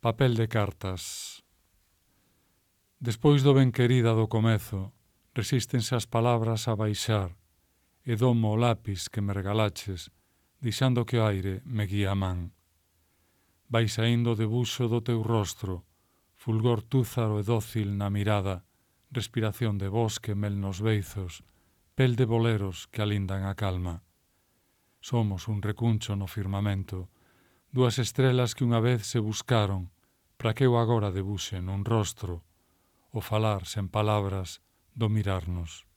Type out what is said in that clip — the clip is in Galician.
Papel de cartas. Despois do ben querida do comezo, resístense as palabras a baixar, e domo o lápis que me regalaches, deixando que o aire me guía a man. Vai saindo o debuxo do teu rostro, fulgor túzaro e dócil na mirada, respiración de bosque mel nos beizos, pel de boleros que alindan a calma. Somos un recuncho no firmamento, dúas estrelas que unha vez se buscaron, para que eu agora debuxe nun rostro, o falar sen palabras do mirarnos.